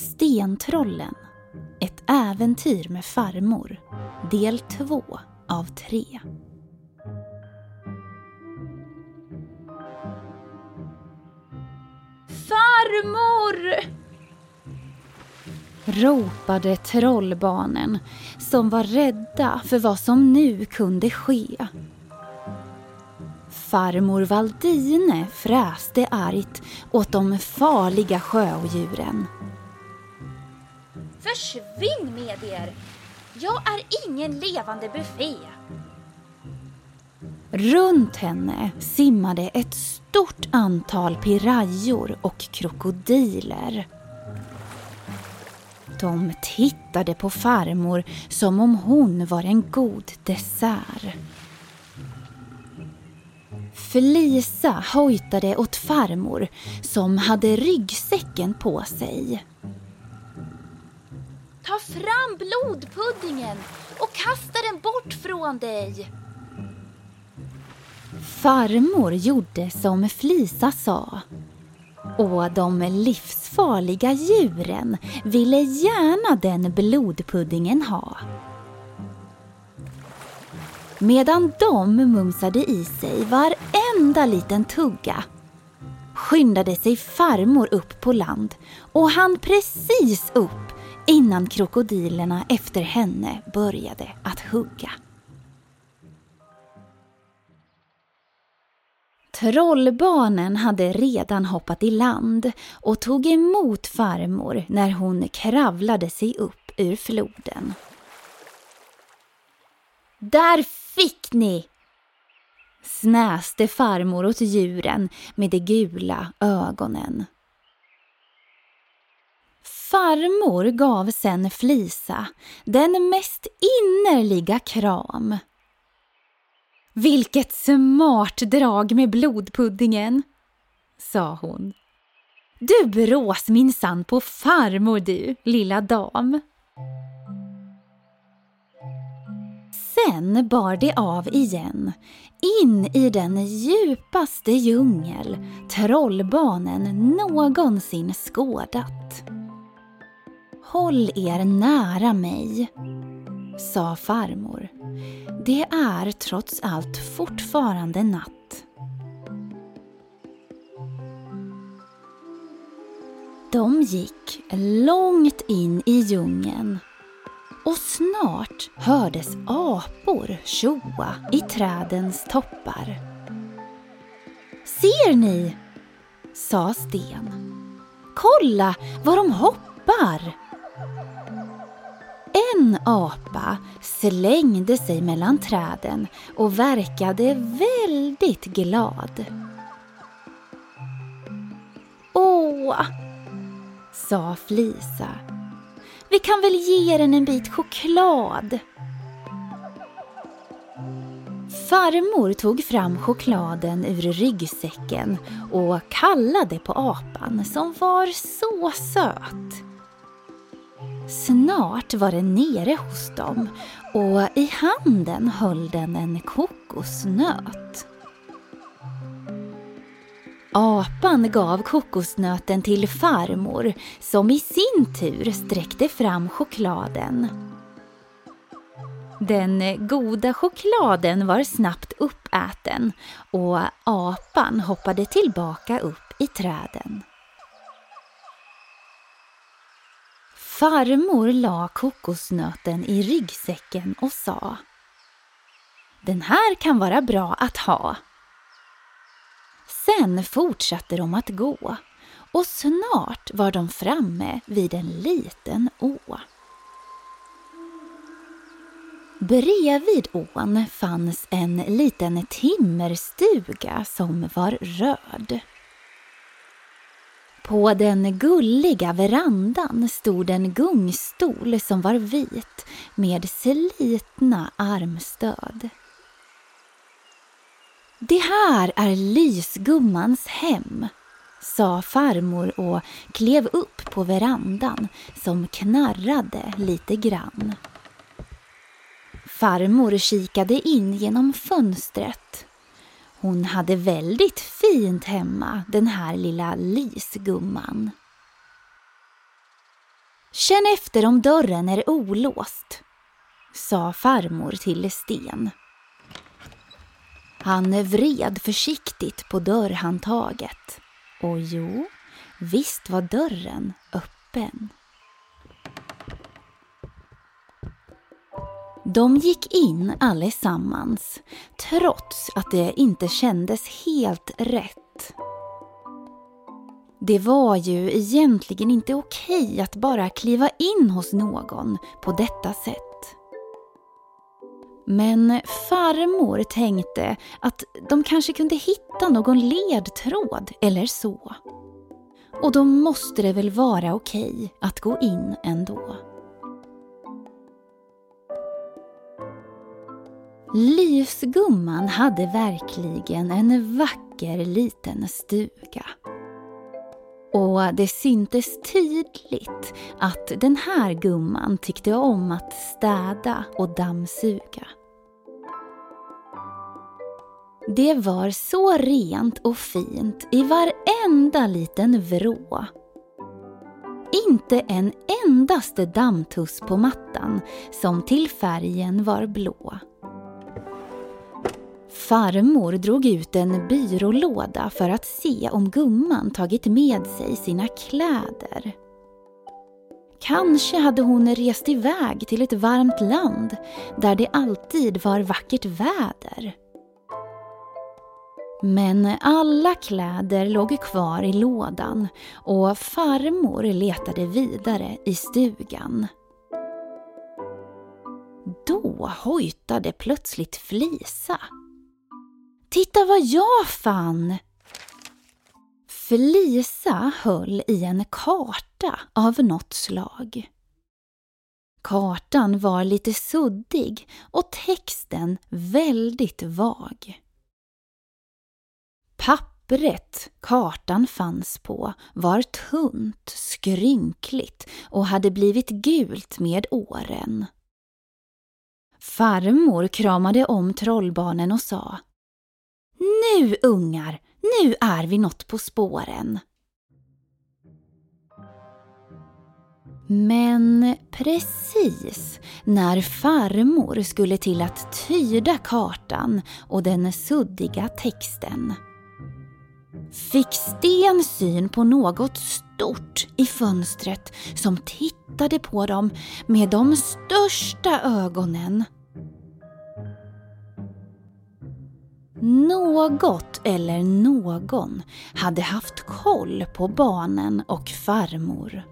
Stentrollen. Ett äventyr med farmor. Del 2 av 3. Farmor! ropade trollbarnen som var rädda för vad som nu kunde ske. Farmor Valdine fräste argt åt de farliga sjöodjuren. Försvinn med er! Jag är ingen levande buffé. Runt henne simmade ett stort antal pirajor och krokodiler. De tittade på farmor som om hon var en god dessert. Felisa hojtade åt farmor som hade ryggsäcken på sig. Ta fram blodpuddingen och kasta den bort från dig. Farmor gjorde som Flisa sa. Och de livsfarliga djuren ville gärna den blodpuddingen ha. Medan de mumsade i sig varenda liten tugga skyndade sig farmor upp på land och han precis upp innan krokodilerna efter henne började att hugga. Trollbarnen hade redan hoppat i land och tog emot farmor när hon kravlade sig upp ur floden. Där fick ni! snäste farmor åt djuren med de gula ögonen. Farmor gav sen Flisa den mest innerliga kram. Vilket smart drag med blodpuddingen, sa hon. Du brås minsann på farmor du, lilla dam. Sen bar det av igen, in i den djupaste djungel trollbarnen någonsin skådat. Håll er nära mig, sa farmor. Det är trots allt fortfarande natt. De gick långt in i djungeln och snart hördes apor tjoa i trädens toppar. Ser ni? sa Sten. Kolla vad de hoppar! En apa slängde sig mellan träden och verkade väldigt glad. Åh, sa Flisa. Vi kan väl ge den en bit choklad? Farmor tog fram chokladen ur ryggsäcken och kallade på apan som var så söt. Snart var den nere hos dem och i handen höll den en kokosnöt. Apan gav kokosnöten till farmor som i sin tur sträckte fram chokladen. Den goda chokladen var snabbt uppäten och apan hoppade tillbaka upp i träden. Farmor la kokosnöten i ryggsäcken och sa Den här kan vara bra att ha. Sen fortsatte de att gå och snart var de framme vid en liten å. Bredvid ån fanns en liten timmerstuga som var röd. På den gulliga verandan stod en gungstol som var vit med slitna armstöd. Det här är lysgummans hem, sa farmor och klev upp på verandan som knarrade lite grann. Farmor kikade in genom fönstret hon hade väldigt fint hemma, den här lilla lysgumman. Känn efter om dörren är olåst, sa farmor till Sten. Han vred försiktigt på dörrhandtaget. Och jo, visst var dörren öppen. De gick in allesammans, trots att det inte kändes helt rätt. Det var ju egentligen inte okej att bara kliva in hos någon på detta sätt. Men farmor tänkte att de kanske kunde hitta någon ledtråd eller så. Och då måste det väl vara okej att gå in ändå. Lysgumman hade verkligen en vacker liten stuga. Och det syntes tydligt att den här gumman tyckte om att städa och dammsuga. Det var så rent och fint i varenda liten vrå. Inte en endaste dammtuss på mattan som till färgen var blå. Farmor drog ut en byrålåda för att se om gumman tagit med sig sina kläder. Kanske hade hon rest iväg till ett varmt land där det alltid var vackert väder. Men alla kläder låg kvar i lådan och farmor letade vidare i stugan. Då hojtade plötsligt Flisa. Titta vad jag fann! Felisa höll i en karta av något slag. Kartan var lite suddig och texten väldigt vag. Pappret kartan fanns på var tunt, skrynkligt och hade blivit gult med åren. Farmor kramade om trollbarnen och sa nu ungar, nu är vi något på spåren. Men precis när farmor skulle till att tyda kartan och den suddiga texten fick Sten syn på något stort i fönstret som tittade på dem med de största ögonen. Något eller någon hade haft koll på barnen och farmor.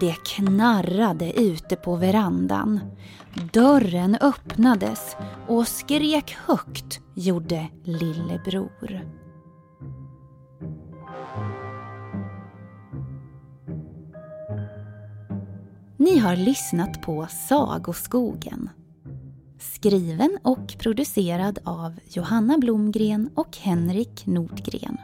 Det knarrade ute på verandan. Dörren öppnades och skrek högt gjorde lillebror. Ni har lyssnat på Sagoskogen Skriven och producerad av Johanna Blomgren och Henrik Nordgren.